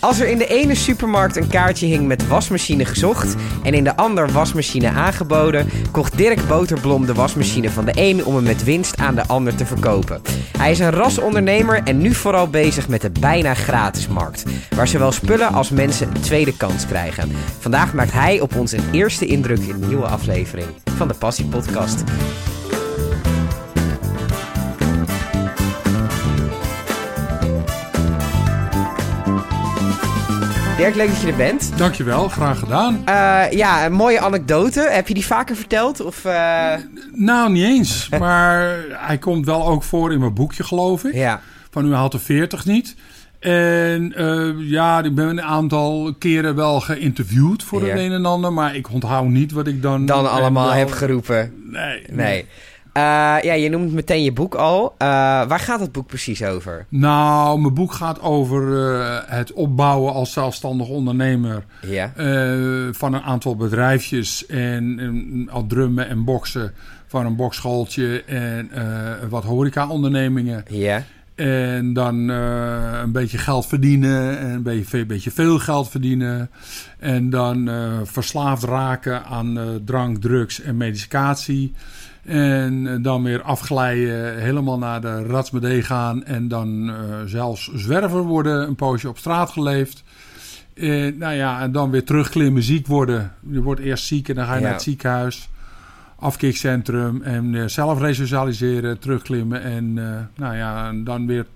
Als er in de ene supermarkt een kaartje hing met wasmachine gezocht en in de ander wasmachine aangeboden, kocht Dirk Boterblom de wasmachine van de een om hem met winst aan de ander te verkopen. Hij is een rasondernemer en nu vooral bezig met de bijna gratis markt, waar zowel spullen als mensen een tweede kans krijgen. Vandaag maakt hij op ons een eerste indruk in een nieuwe aflevering van de Passie Podcast. Dirk, leuk dat je er bent. Dankjewel, graag gedaan. Uh, ja, een mooie anekdote. Heb je die vaker verteld? Of, uh... Nou, niet eens. maar hij komt wel ook voor in mijn boekje, geloof ik. Ja. Van U haalt de 40 niet. En uh, ja, ik ben een aantal keren wel geïnterviewd voor ja. het een en ander. Maar ik onthoud niet wat ik dan... Dan allemaal wel... heb geroepen. Nee. Nee. nee. Uh, ja, je noemt meteen je boek al. Uh, waar gaat het boek precies over? Nou, mijn boek gaat over uh, het opbouwen als zelfstandig ondernemer ja. van een aantal bedrijfjes en, en al drummen en boksen van een bokschooltje en wat horeca-ondernemingen. Ja. En dan een beetje geld verdienen en een beetje, een beetje veel geld verdienen. En dan verslaafd raken aan drank, drugs en medicatie. En dan weer afglijden, helemaal naar de Ratsmedee gaan. En dan uh, zelfs zwerver worden, een poosje op straat geleefd. En, nou ja, en dan weer terugklimmen, ziek worden. Je wordt eerst ziek en dan ga je ja. naar het ziekenhuis. Afkikcentrum en uh, zelf resocialiseren, terugklimmen. En uh, nou ja, en dan weer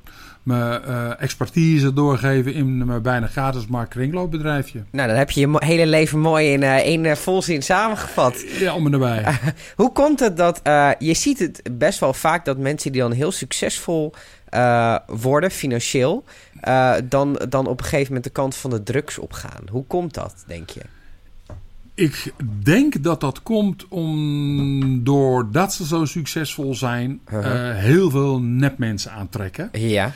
mijn uh, expertise doorgeven in mijn bijna gratis maar kringloopbedrijfje. Nou, dan heb je je hele leven mooi in uh, één uh, volzin samengevat. Ja, om en erbij. hoe komt het dat... je ziet het best wel vaak dat mensen die dan heel succesvol worden, financieel... dan, dan op een gegeven moment de kant van de drugs opgaan. Hoe komt dat, denk je? Ik denk dat dat komt om, doordat ze zo succesvol zijn, uh -huh. heel veel nepmensen aantrekken. Ja.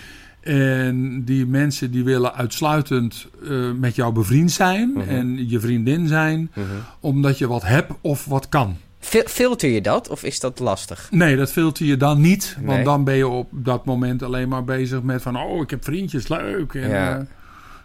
En die mensen die willen uitsluitend uh, met jou bevriend zijn uh -huh. en je vriendin zijn, -huh. omdat je wat hebt of wat kan. Filter je dat of is dat lastig? Nee, dat filter je dan niet. Want nee. dan ben je op dat moment alleen maar bezig met van... oh, ik heb vriendjes, leuk. En, ja. uh,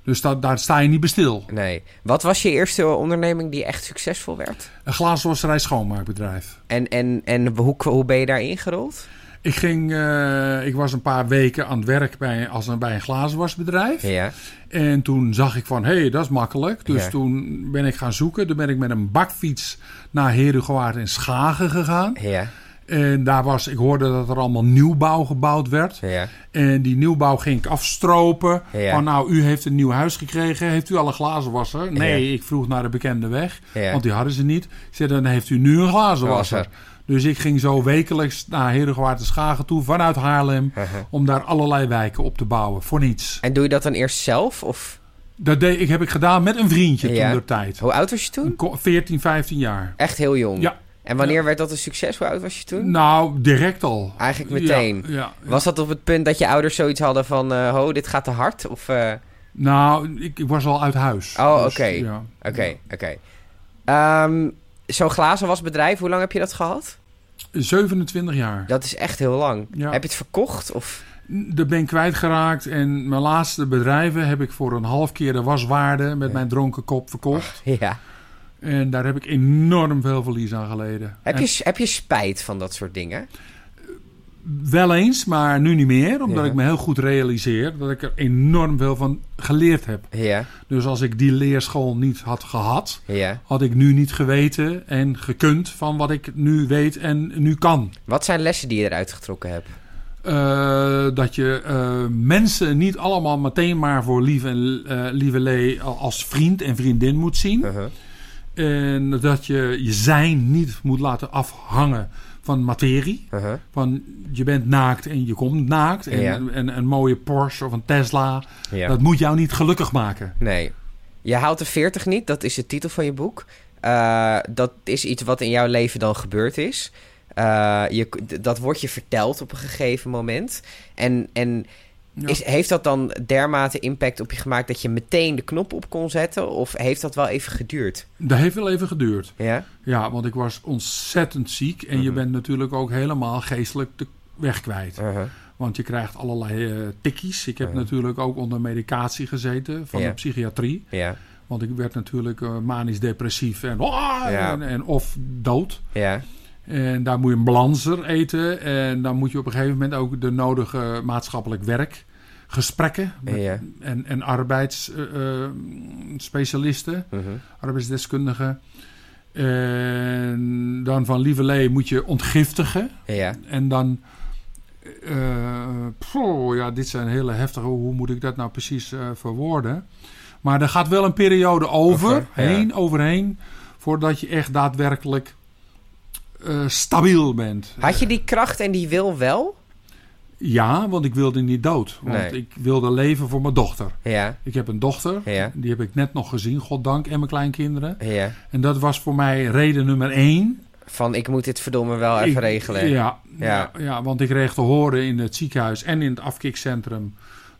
dus dat, daar sta je niet bij stil. Nee. Wat was je eerste onderneming die echt succesvol werd? Een glazenwasserij schoonmaakbedrijf. En, en, en hoe, hoe ben je daar ingerold? Ik, ging, uh, ik was een paar weken aan het werk bij, als een, bij een glazenwasbedrijf. Ja. En toen zag ik van, hé, hey, dat is makkelijk. Dus Ja. toen ben ik gaan zoeken. Toen ben ik met een bakfiets naar Herugewaard in Schagen gegaan. Ja. En daar was, ik hoorde dat er allemaal nieuwbouw gebouwd werd. Ja. En die nieuwbouw ging ik afstropen. Ja. Van nou, u heeft een nieuw huis gekregen. Heeft u al een glazenwasser? Nee, Ja. ik vroeg naar de bekende weg. Want die hadden ze niet. Ik zei, dan heeft u nu een glazenwasser. Dus ik ging zo wekelijks naar Herengewaard en Schagen toe. Vanuit Haarlem. Om daar allerlei wijken op te bouwen. Voor niets. En doe je dat dan eerst zelf? Of Dat deed, ik, heb ik gedaan met een vriendje Ja. toen de tijd. hoe oud was je toen? Ko- 14, 15 jaar. Echt heel jong. Ja. En wanneer werd dat een succes? Hoe oud was je toen? Nou, direct al. Eigenlijk meteen. Ja, ja, ja. Was dat op het punt dat je ouders zoiets hadden van... eh, ho, dit gaat te hard? Of... eh, Nou, ik, ik was al uit huis. Oh, Dus, oké. Oké, oké. Zo'n glazenwasbedrijf, hoe lang heb je dat gehad? 27 jaar. Dat is echt heel lang. Ja. Heb je het verkocht? Of... Daar ben ik kwijtgeraakt. En mijn laatste bedrijven heb ik voor een half keer de waswaarde met Ja. mijn dronken kop verkocht. Ja. En daar heb ik enorm veel verlies aan geleden. Heb En je, heb je spijt van dat soort dingen? Wel eens, maar nu niet meer. Omdat Ja. ik me heel goed realiseer dat ik er enorm veel van geleerd heb. Ja, Dus als ik die leerschool niet had gehad, ja. had ik nu niet geweten en gekund van wat ik nu weet en nu kan. Wat zijn lessen die je eruit getrokken hebt? Eh, dat je eh, mensen niet allemaal meteen maar voor lief en eh, lieve lee als vriend en vriendin moet zien. Uh-huh. En dat je je zijn niet moet laten afhangen van materie. Uh-huh. Van je bent naakt en je komt naakt. En, Ja. en een mooie Porsche of een Tesla. Ja. Dat moet jou niet gelukkig maken. Nee. Je haalt de 40 niet, dat is de titel van je boek. Eh, dat is iets wat in jouw leven dan gebeurd is. Eh, je, dat wordt je verteld op een gegeven moment. En, en Ja. is, heeft dat dan dermate impact op je gemaakt dat je meteen de knop op kon zetten? Of heeft dat wel even geduurd? Dat heeft wel even geduurd. Ja? Ja, want ik was ontzettend ziek. En je Mhm. bent natuurlijk ook helemaal geestelijk de weg kwijt. Uh-huh. Want je krijgt allerlei eh, tikkies. Ik heb Ja. natuurlijk ook onder medicatie gezeten van Ja. de psychiatrie. Ja, Want ik werd natuurlijk eh, manisch depressief en, Ja. en, en of dood. ja, En daar moet je een balancer eten. En dan moet je op een gegeven moment ook de nodige maatschappelijk werk, gesprekken met- ja. en, en arbeidsspecialisten, mhm. arbeidsdeskundigen. En dan van lieverlee moet je ontgiftigen. ja. En dan. eh, ja, dit zijn hele heftige. Hoe moet ik dat nou precies eh, verwoorden? Maar er gaat wel een periode over, Over, ja. heen, overheen. Voordat je echt daadwerkelijk eh, stabiel bent. Had je die kracht en die wil wel? Ja, want ik wilde niet dood. Want Nee. ik wilde leven voor mijn dochter. Ja, Ik heb een dochter. Ja. Die heb ik net nog gezien, goddank. En mijn kleinkinderen. ja. En dat was voor mij reden nummer één. Van ik moet dit verdomme wel even Ik- regelen. Ja, Ja. ja. Ja, want ik kreeg te horen in het ziekenhuis en in het afkikcentrum...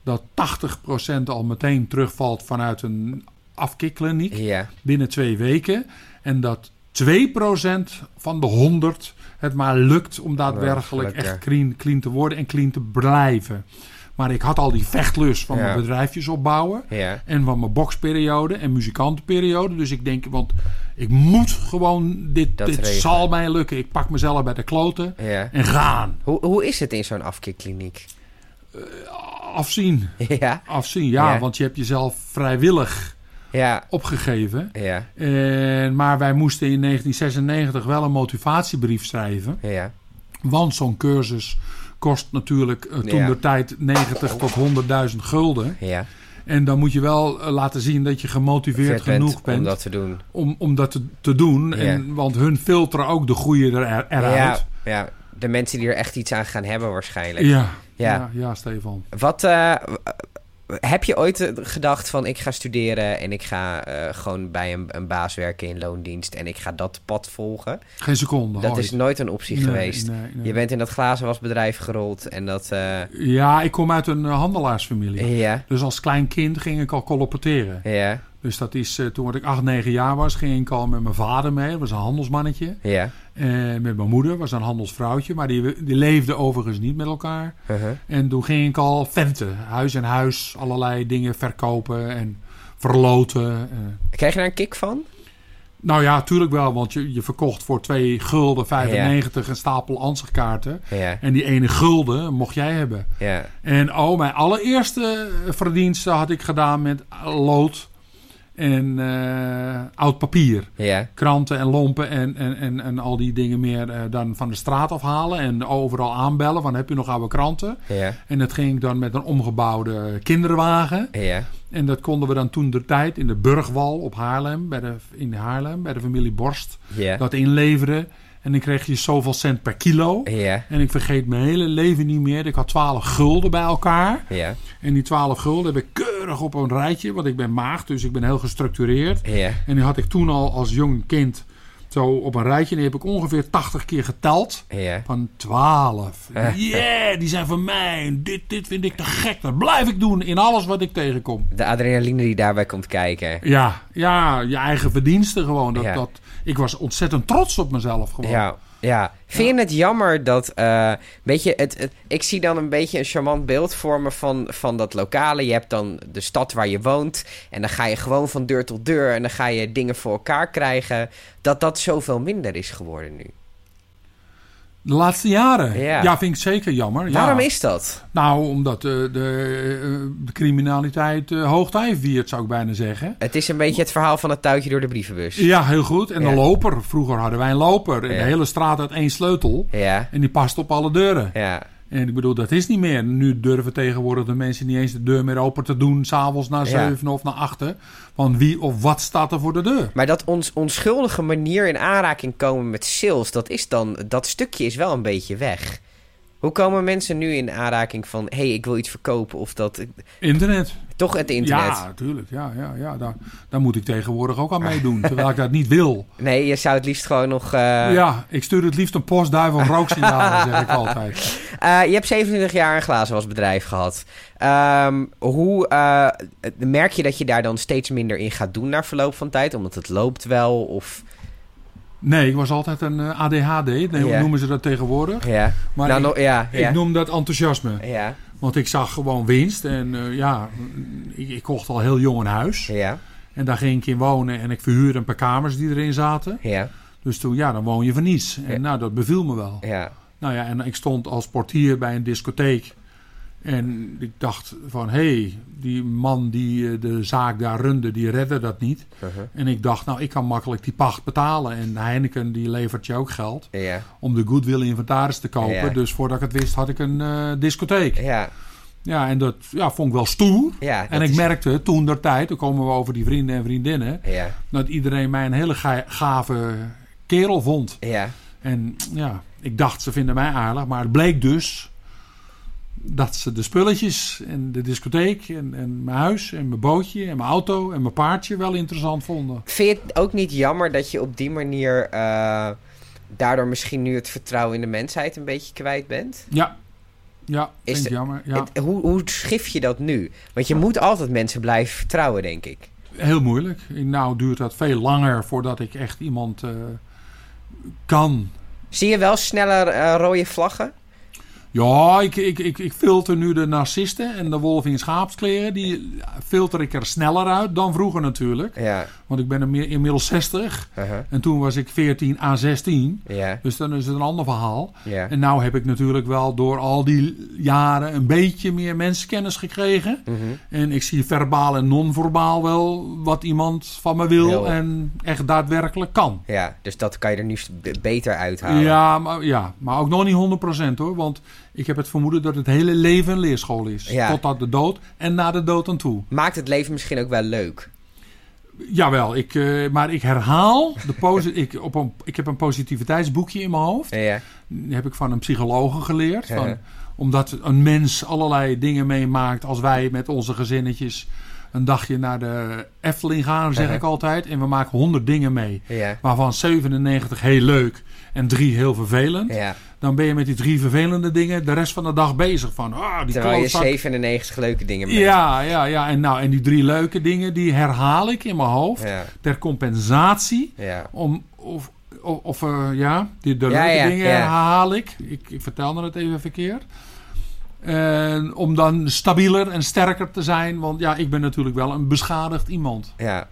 dat 80% al meteen terugvalt vanuit een afkikkliniek Ja, binnen twee weken. En dat 2% van de 100 het maar lukt om daadwerkelijk echt clean, clean te worden en clean te blijven. Maar ik had al die vechtlust van Ja. mijn bedrijfjes opbouwen. ja. En van mijn boksperiode en muzikantenperiode. Dus ik denk, want ik moet gewoon, dit, Dat dit regelen. zal mij lukken. Ik pak mezelf bij de kloten ja. en gaan. Hoe, hoe is het in zo'n afkikkliniek? Afzien, Ja, afzien. Ja. want je hebt jezelf vrijwillig ja, opgegeven. ja, En, maar wij moesten in 1996 wel een motivatiebrief schrijven. ja. Want zo'n cursus kost natuurlijk eh, toen Ja. de tijd 90 tot 100.000 gulden. ja. En dan moet je wel eh, laten zien dat je gemotiveerd Vet genoeg bent. om dat te doen. om, om dat te, te doen. Ja. En, want hun filteren ook de goede er, eruit. Ja, ja, de mensen die er echt iets aan gaan hebben waarschijnlijk. Ja, Ja. ja. ja, Stefan. Wat, eh, heb je ooit eh, gedacht van ik ga studeren en ik ga eh, gewoon bij een, een baas werken in loondienst en ik ga dat pad volgen? Geen seconde. Dat ooit. is nooit een optie Nee, geweest. nee, nee. Je bent in dat glazenwasbedrijf gerold en dat... eh, Ja, ik kom uit een handelaarsfamilie. ja, Dus als klein kind ging ik al colporteren. ja, Dus dat is, eh, toen ik 8, 9 jaar was, ging ik al met mijn vader mee. Dat was een handelsmannetje. ja. En met mijn moeder, was een handelsvrouwtje. Maar die, die leefden overigens niet met elkaar. uh-huh. En toen ging ik al venten. Huis en huis, allerlei dingen verkopen en verloten. eh. Krijg je daar een kick van? Nou ja, tuurlijk wel, want je, je verkocht voor 2 gulden 95 een stapel ansichtkaarten. Ja, En die ene gulden mocht jij hebben. ja, En oh, mijn allereerste verdienste had ik gedaan met lood en eh, oud papier. ja, Kranten en lompen en, en, en, en al die dingen meer eh, dan van de straat afhalen. En overal aanbellen van heb je nog oude kranten. ja, En dat ging ik dan met een omgebouwde kinderwagen. ja, En dat konden we dan toen de tijd in de Burgwal op Haarlem, bij de, in Haarlem, bij de familie Borst, dat inleveren. En dan kreeg je zoveel cent per kilo. ja, En ik vergeet mijn hele leven niet meer. Ik had 12 gulden bij elkaar. ja, En die 12 gulden heb ik keurig op een rijtje, want ik ben maagd, dus ik ben heel gestructureerd. ja, En die had ik toen al als jong kind zo op een rijtje. En die heb ik ongeveer 80 keer geteld. ja. Van 12. Yeah, die zijn van mij. Dit, dit vind ik te gek. Dat blijf ik doen in alles wat ik tegenkom. De adrenaline die daarbij komt kijken. Ja, ja je eigen verdiensten gewoon. Dat, Ja. dat, ik was ontzettend trots op mezelf gewoon. Ja, ja. Vind je het jammer dat, eh weet je, het, het- ik zie dan een beetje een charmant beeld vormen van, van dat lokale. Je hebt dan de stad waar je woont en dan ga je gewoon van deur tot deur en dan ga je dingen voor elkaar krijgen. Dat dat zoveel minder is geworden nu. De laatste jaren. Ja. Ja, vind ik zeker jammer. Ja. Waarom is dat? Nou, omdat de, de, eh, de criminaliteit uh, hoogtij viert, zou ik bijna zeggen. Het is een beetje het verhaal van het touwtje door de brievenbus. Ja, heel goed. En Ja. de loper. Vroeger hadden wij een loper. En Ja. de hele straat had één sleutel. Ja, En die past op alle deuren. ja, En ik bedoel, dat is niet meer. Nu durven tegenwoordig de mensen niet eens de deur meer open te doen. S'avonds na Ja. zeven of na achten. Want wie of wat staat er voor de deur? Maar dat ons onschuldige manier in aanraking komen met sales, dat is dan, dat stukje is wel een beetje weg. Hoe komen mensen nu in aanraking van, hé, hey, ik wil iets verkopen of dat, Internet. toch het internet? Ja, natuurlijk. Ja, ja, ja. Daar, daar moet ik tegenwoordig ook aan meedoen. terwijl ik dat niet wil. Nee, je zou het liefst gewoon nog... eh, ja, ik stuur het liefst een postduif of rooksignaal, zeg ik altijd. Eh, je hebt 27 jaar een glazenwasbedrijf gehad. Ehm, hoe eh, merk je dat je daar dan steeds minder in gaat doen na verloop van tijd? Omdat het loopt wel of... Nee, ik was altijd een eh, ADHD, nee, Ja. noemen ze dat tegenwoordig. Ja. Maar nou, ik, ik noem dat enthousiasme. ja. Want ik zag gewoon winst. En eh, ja, ik, ik kocht al heel jong een huis. Ja. En daar ging ik in wonen. En ik verhuurde een paar kamers die erin zaten. Ja. Dus toen, ja, dan woon je voor niets. En Ja. nou, dat beviel me wel. Ja. Nou ja, en ik stond als portier bij een discotheek. En ik dacht van, hé, hey, die man die eh, de zaak daar runde, die redde dat niet. Uh-huh. En ik dacht, nou, ik kan makkelijk die pacht betalen. En Heineken, die levert je ook geld Ja. om de goodwill inventaris te kopen. Ja. Dus voordat ik het wist, had ik een eh, discotheek. Ja. Ja, en dat ja, vond ik wel stoer. Ja. En ik is- merkte toen der tijd, dan komen we over die vrienden en vriendinnen, Ja. dat iedereen mij een hele ga- gave kerel vond. Ja. En ja, ik dacht ze vinden mij aardig, maar het bleek dus dat ze de spulletjes en de discotheek en, en mijn huis en mijn bootje en mijn auto en mijn paardje wel interessant vonden. Vind je het ook niet jammer dat je op die manier eh, daardoor misschien nu het vertrouwen in de mensheid een beetje kwijt bent? Ja, ja, Is vind ik jammer. Ja. Het- hoe, hoe schif je dat nu? Want je moet altijd mensen blijven vertrouwen, denk ik. Heel moeilijk. Nou duurt dat veel langer voordat ik echt iemand eh, kan Zie je wel sneller eh, rode vlaggen? Ja, ik, ik, ik, ik filter nu de narcisten en de wolf in schaapskleren. Die filter ik er sneller uit dan vroeger natuurlijk. Ja. Want ik ben inmi- inmiddels 60. Uh-huh. En toen was ik 14 à 16. Ja. Dus dan is het een ander verhaal. En nou heb ik natuurlijk wel door al die jaren een beetje meer mensenkennis gekregen. Mhm. En ik zie verbaal en non-verbaal wel wat iemand van me wil Wil. en echt daadwerkelijk kan. ja, dus dat kan je er nu beter uithalen. Ja maar, ja, maar ook nog niet 100% hoor. Want ik heb het vermoeden dat het hele leven een leerschool is. Ja. Tot aan de dood en na de dood aan toe. Maakt het leven misschien ook wel leuk. Jawel, ik, eh, maar ik herhaal. De ik, op een, ik heb een positiviteitsboekje in mijn hoofd. Ja. Die heb ik van een psychologe geleerd. Ja. Van, omdat een mens allerlei dingen meemaakt als wij met onze gezinnetjes een dagje naar de Efteling gaan, zeg ik altijd. En we maken honderd dingen mee. Ja. Waarvan 97 heel leuk en drie heel vervelend. Ja. Dan ben je met die drie vervelende dingen de rest van de dag bezig. Van, ah, die Terwijl je klootzak. 97 leuke dingen mee. Ja, ja, ja. En, nou, en die drie leuke dingen, die herhaal ik in mijn hoofd. Ja. Ter compensatie. Ja. Om, of, of, of, eh, ja, die, de leuke ja, dingen herhaal ik. ik. Ik vertelde het even verkeerd. En om dan stabieler en sterker te zijn. Want ja, ik ben natuurlijk wel een beschadigd iemand. Ja.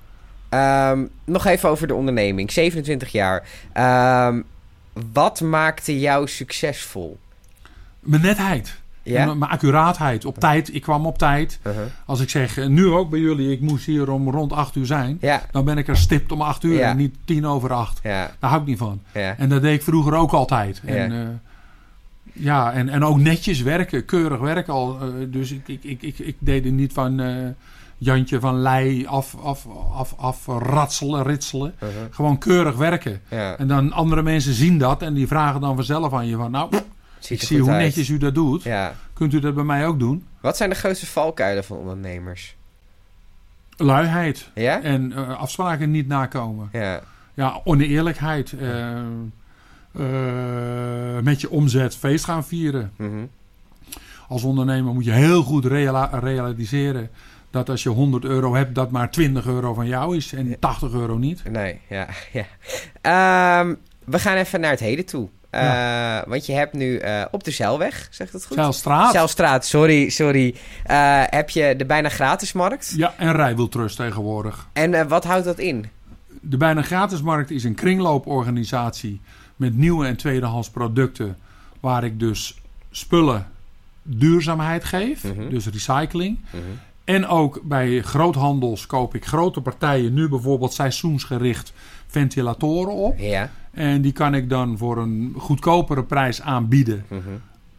Ehm, nog even over de onderneming. 27 jaar. Ehm, wat maakte jou succesvol? Mijn netheid. Ja? Mijn accuraatheid. Op tijd. Ik kwam op tijd. Uh-huh. Als ik zeg, eh, nu ook bij jullie, ik moest hier om rond 8 uur zijn. Ja. Dan ben ik er stipt om 8 uur Ja. en niet 10 over 8. Ja. Daar hou ik niet van. En dat deed ik vroeger ook altijd. Ja. En, eh, ja, en, en ook netjes werken, keurig werken al. eh, dus ik, ik, ik, ik, ik deed er niet van Jantje van Lei af, af, af, af ratselen, ritselen. Uh-huh. Gewoon keurig werken. Ja. En dan andere mensen zien dat en die vragen dan vanzelf aan je van... Nou, Ziet ik zie hoe uit. netjes u dat doet. Ja. Kunt u dat bij mij ook doen? Wat zijn de grootste valkuilen van ondernemers? Luiheid. Ja? En eh, afspraken niet nakomen. Ja. Ja, oneerlijkheid. eh, eh, met je omzet feest gaan vieren. Mhm. Als ondernemer moet je heel goed realiseren dat als je 100 euro hebt, dat maar 20 euro van jou is en 80 euro niet. Nee, ja. ja. Ehm, we gaan even naar het heden toe. Eh, Want je hebt nu eh, op de Zeilweg, zegt dat goed? Zeilstraat. Zeilstraat, sorry, sorry. Eh, heb je de bijna gratismarkt. Ja, en rijwieltrust tegenwoordig. En wat houdt dat in? De Bijna Gratismarkt is een kringlooporganisatie met nieuwe en tweedehands producten. Waar ik dus spullen duurzaamheid geef, Mhm. dus recycling. Mhm. En ook bij groothandels koop ik grote partijen, nu bijvoorbeeld seizoensgericht, ventilatoren op. Ja. En die kan ik dan voor een goedkopere prijs aanbieden Mhm.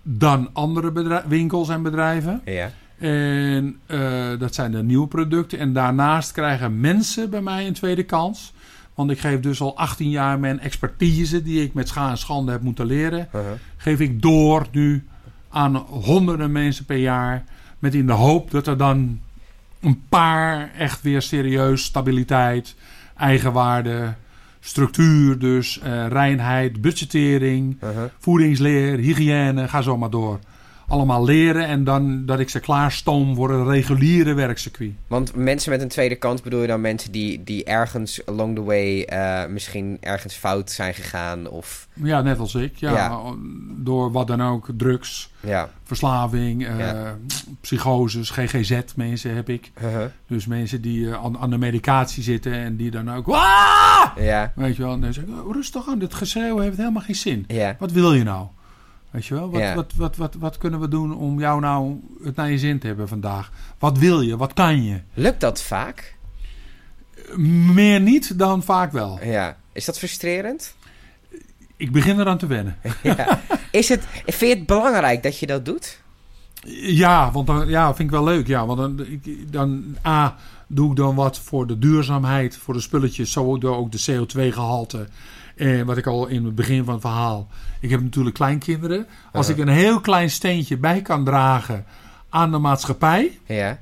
dan andere winkels en bedrijven. Ja. En eh, dat zijn de nieuwe producten. En daarnaast krijgen mensen bij mij een tweede kans. Want ik geef dus al 18 jaar mijn expertise, die ik met scha en schande heb moeten leren, Uh-huh. geef ik door nu aan honderden mensen per jaar. Met in de hoop dat er dan een paar echt weer serieus stabiliteit, eigenwaarde, structuur, dus eh, reinheid, budgettering, Uh-huh. voedingsleer, hygiëne, ga zo maar door. Allemaal leren. En dan dat ik ze klaarstoom voor een reguliere werkcircuit. Want mensen met een tweede kans bedoel je dan mensen die, die ergens along the way eh, misschien ergens fout zijn gegaan of... Ja, net als ik. Ja, Ja. Door wat dan ook, drugs, Ja. verslaving, Ja. psychoses, GGZ mensen heb ik. Uh-huh. Dus mensen die eh, aan, aan de medicatie zitten en die dan ook... Ja. Weet je wel, en dan zeg ik, "Oh, rustig aan, dit geschreeuw heeft helemaal geen zin. Wat wil je nou? Weet je wel, wat, Ja. wat, wat, wat, wat kunnen we doen om jou nou het naar je zin te hebben vandaag? Wat wil je? Wat kan je? Lukt dat vaak? Meer niet dan vaak wel. Ja. Is dat frustrerend? Ik begin eraan te wennen. ja. Is het, vind je het belangrijk dat je dat doet? Ja, want dan, ja, vind ik wel leuk. Ja, want dan, ik, dan A, doe ik dan wat voor de duurzaamheid, voor de spulletjes, zo ook de- ook de CO2-gehalte. En wat ik al in het begin van het verhaal. Ik heb natuurlijk kleinkinderen. Als Ja. ik een heel klein steentje bij kan dragen aan de maatschappij, Ja.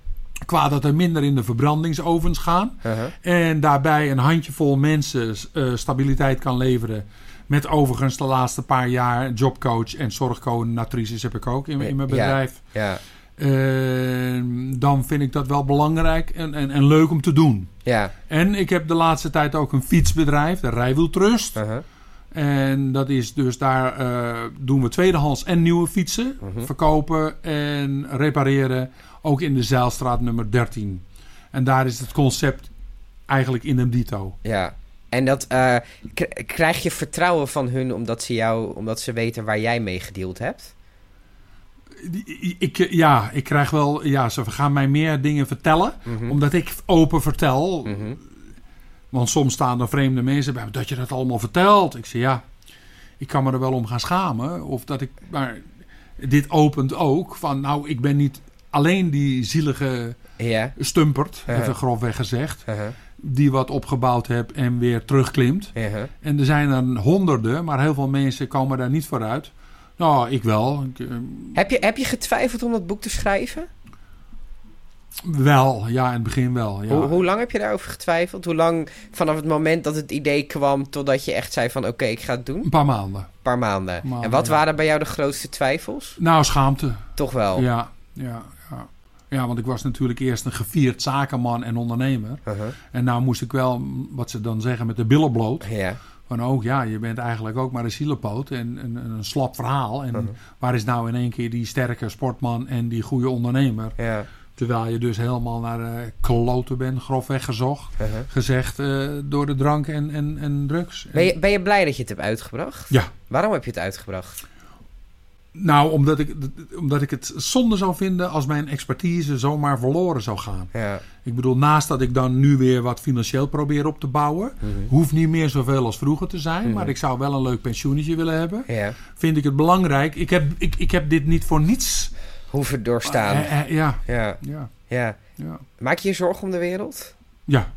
qua dat er minder in de verbrandingsovens gaan. Uh-huh. En daarbij een handjevol mensen eh, stabiliteit kan leveren. Met overigens de laatste paar jaar jobcoach en zorgcoördinatrices heb ik ook in, in mijn Ja. bedrijf. Ja. Eh, dan vind ik dat wel belangrijk en, en, en leuk om te doen. Ja. En ik heb de laatste tijd ook een fietsbedrijf, de Rijwieltrust. Uh-huh. En dat is dus daar eh, doen we tweedehands en nieuwe fietsen. Mhm. Verkopen en repareren. Ook in de Zeilstraat nummer 13. En daar is het concept eigenlijk in een dito. Ja. En dat, eh, krijg je vertrouwen van hun omdat ze jou, omdat ze weten waar jij mee gedeeld hebt? Ik, ja, ik krijg wel... Ja, ze gaan mij meer dingen vertellen. Mhm. Omdat ik open vertel. Mhm. Want soms staan er vreemde mensen bij me, dat je dat allemaal vertelt. Ik zeg ja, ik kan me er wel om gaan schamen. Of dat ik, maar dit opent ook van, nou, ik ben niet alleen die zielige Ja. stumpert, Ja. even grofweg gezegd, die wat opgebouwd heb en weer terugklimt. En er zijn er honderden, maar heel veel mensen komen daar niet vooruit. Nou, ik wel. Ik, eh, Heb, je, heb je getwijfeld om dat boek te schrijven? wel, ja, in het begin wel. Ja. Hoe, hoe lang heb je daarover getwijfeld? Hoe lang vanaf het moment dat het idee kwam totdat je echt zei van oké, ik ga het doen? Een paar maanden. Een paar maanden. Maanden, en wat ja. waren bij jou de grootste twijfels? Nou, schaamte. Toch wel. Ja, ja, ja. Ja, want ik was natuurlijk eerst een gevierd zakenman en ondernemer. Uh-huh. En nou moest ik wel, wat ze dan zeggen, met de billen bloot. Ja. Van ook, ja, je bent eigenlijk ook maar een zielepoot en een, een slap verhaal. En Mhm. waar is nou in één keer die sterke sportman en die goede ondernemer? Ja. Terwijl je dus helemaal naar uh, kloten bent, grofweg gezocht, Uh-huh. gezegd eh, door de drank en, en, en drugs. Ben, je, ben je blij dat je het hebt uitgebracht? Ja. Waarom heb je het uitgebracht? Nou, omdat ik, omdat ik het zonde zou vinden als mijn expertise zomaar verloren zou gaan. Ja. Ik bedoel, naast dat ik dan nu weer wat financieel probeer op te bouwen, Mhm. hoeft niet meer zoveel als vroeger te zijn, Mhm. maar ik zou wel een leuk pensioentje willen hebben. Ja. Vind ik het belangrijk. Ik heb, ik, ik heb dit niet voor niets. Hoeven doorstaan. Eh, eh, ja, Ja. ja, Ja. ja. Maak je je zorgen om de wereld? Ja,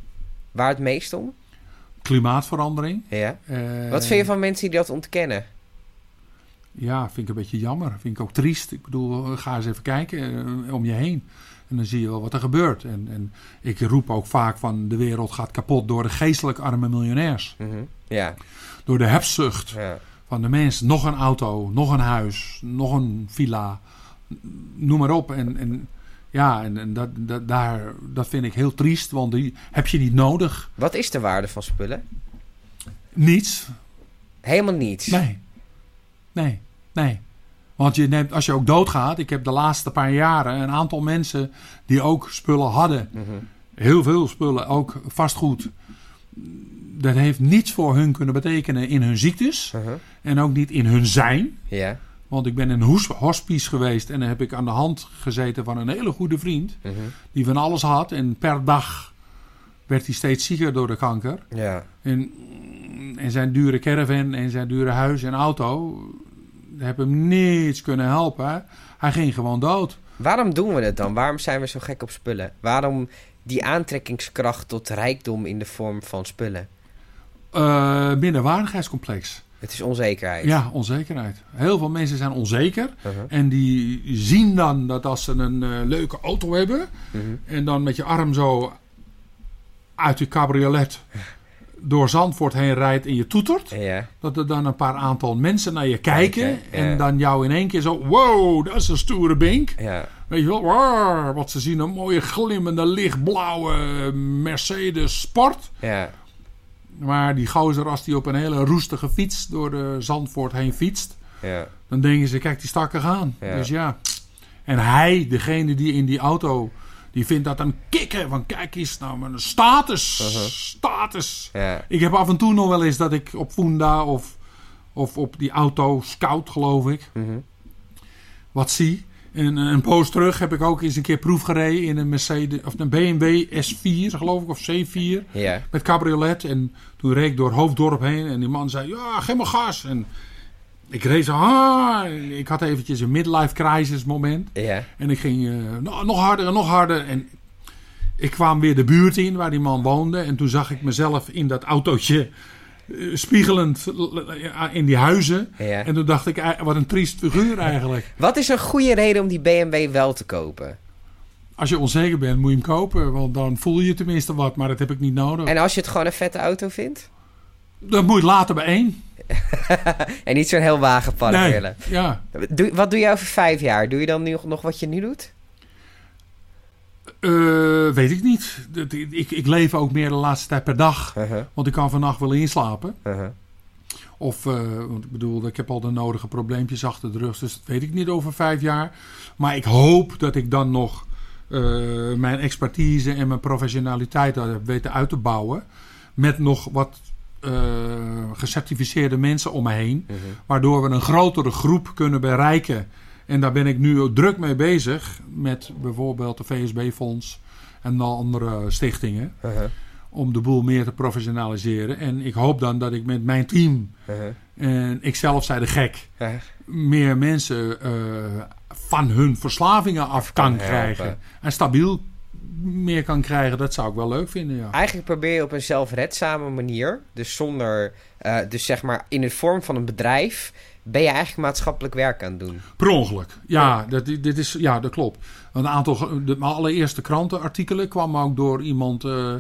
Waar het meest om? klimaatverandering. Ja. Eh, Wat vind je van mensen die dat ontkennen? Ja, vind ik een beetje jammer. Vind ik ook triest. Ik bedoel, ga eens even kijken eh, om je heen. En dan zie je wel wat er gebeurt. En, en ik roep ook vaak van de wereld gaat kapot door de geestelijk arme miljonairs. Mhm. Ja. Door de hebzucht Ja. van de mens. Nog een auto, nog een huis, nog een villa. Noem maar op. En, en ja, en, en dat, dat, daar, dat vind ik heel triest. Want die heb je niet nodig. Wat is de waarde van spullen? Niets. Helemaal niets. Nee. Nee. Nee. Want je neemt, als je ook doodgaat. Ik heb de laatste paar jaren een aantal mensen die ook spullen hadden. Mhm. Heel veel spullen, ook vastgoed. Dat heeft niets voor hun kunnen betekenen in hun ziektes. Mhm. En ook niet in hun zijn. Ja. Want ik ben in een hospice geweest en dan heb ik aan de hand gezeten van een hele goede vriend. Mhm. Die van alles had. En per dag werd hij steeds zieker door de kanker. Ja. En, en zijn dure caravan en zijn dure huis en auto hebben hem niets kunnen helpen. Hij ging gewoon dood. Waarom doen we het dan? Waarom zijn we zo gek op spullen? Waarom die aantrekkingskracht tot rijkdom in de vorm van spullen? Eh minderwaardigheidscomplex. Het is onzekerheid. Ja, onzekerheid. Heel veel mensen zijn onzeker. Mhm. En die zien dan dat als ze een eh, leuke auto hebben. Mhm. En dan met je arm zo uit je cabriolet door Zandvoort heen rijdt en je toetert. Ja. Dat er dan een paar aantal mensen naar je kijken. Ja. En dan jou in één keer zo, wow, dat is een stoere bink. Ja. Weet je wel, wat ze zien, een mooie glimmende lichtblauwe Mercedes Sport. Ja. Maar die gozer, als die op een hele roestige fiets door de Zandvoort heen fietst, Ja. dan denken ze, kijk die stakken gaan. Dus ja. En hij, degene die in die auto, die vindt dat een kikker. Van kijk eens, nou een status. Uh-huh. Status. Ik heb af en toe nog wel eens dat ik op Funda of, of op die auto Scout, geloof ik, Mhm. wat zie. En eh, een poos terug heb ik ook eens een keer proef gereden in een Mercedes of een BMW S4, geloof ik, of C4 Ja. met cabriolet. En toen reed ik door Hoofddorp heen en die man zei, ja, geef maar gas. En ik reed zo, ah, ik had eventjes een midlife crisis moment. Ja. En ik ging eh, nog, harder en nog harder. En ik kwam weer de buurt in waar die man woonde. En toen zag ik mezelf in dat autootje eh, spiegelend eh, in die huizen. Ja. En toen dacht ik, wat een triest figuur eigenlijk. Wat is een goede reden om die BMW wel te kopen? Als je onzeker bent, moet je hem kopen. Want dan voel je tenminste wat, maar dat heb ik niet nodig. En als je het gewoon een vette auto vindt? Dan moet je later bij één. En niet zo'n heel wagenpark Nee, willen. ja. Doe, wat doe je over vijf jaar? Doe je dan nu nog wat je nu doet? Eh, weet ik niet. Dat- Ik, ik leef ook meer de laatste tijd per dag. Uh-huh. Want ik kan vannacht wel inslapen. Uh-huh. Of, eh, want ik bedoel, ik heb al de nodige probleempjes achter de rug. Dus dat weet ik niet over vijf jaar. Maar ik hoop dat ik dan nog eh, mijn expertise en mijn professionaliteit heb weten uit te bouwen. Met nog wat gecertificeerde mensen om me heen. Mhm. Waardoor we een grotere groep kunnen bereiken. En daar ben ik nu ook druk mee bezig. Met bijvoorbeeld de VSB-fonds en de andere stichtingen. Uh-huh. Om de boel meer te professionaliseren. En ik hoop dan dat ik met mijn team. Uh-huh. En ik zelf zei de gek. Meer mensen eh, van hun verslavingen af kan helpen. krijgen. En stabiel meer kan krijgen. Dat zou ik wel leuk vinden, ja. Eigenlijk probeer je op een zelfredzame manier, dus zonder, eh, dus zeg maar in de vorm van een bedrijf, ben je eigenlijk maatschappelijk werk aan het doen. Per ongeluk. Ja, dat, dit is, ja dat klopt. Een aantal, de, mijn allereerste krantenartikelen kwamen ook door iemand eh,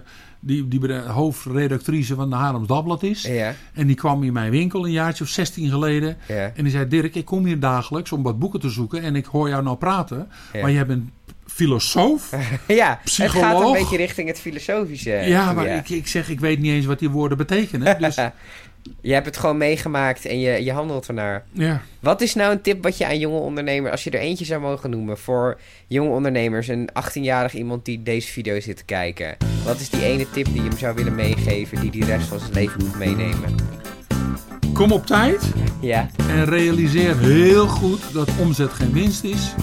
die, die hoofdredactrice van de Haarlems Dagblad is. Ja, En die kwam in mijn winkel een jaartje of 16 geleden. ja, En die zei: Dirk, ik kom hier dagelijks om wat boeken te zoeken. En ik hoor jou nou praten. Ja. Maar jij bent filosoof. ja. Het gaat een beetje richting het filosofische. ja, maar Ik, ik zeg: Ik weet niet eens wat die woorden betekenen. Dus je hebt het gewoon meegemaakt en je, je handelt ernaar. ja. Wat is nou een tip wat je aan jonge ondernemers, als je er eentje zou mogen noemen, voor jonge ondernemers, een 18-jarig iemand die deze video zit te kijken? Wat is die ene tip die je hem zou willen meegeven, die die rest van zijn leven moet meenemen? Kom op tijd. Ja, En realiseer heel goed dat omzet geen winst is.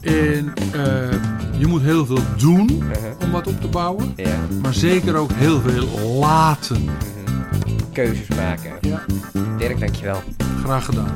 En eh, je moet heel veel doen uh-huh. om wat op te bouwen. ja. Maar zeker ook heel veel laten. mhm. Keuzes maken. Ja, Dirk, dankjewel. graag gedaan.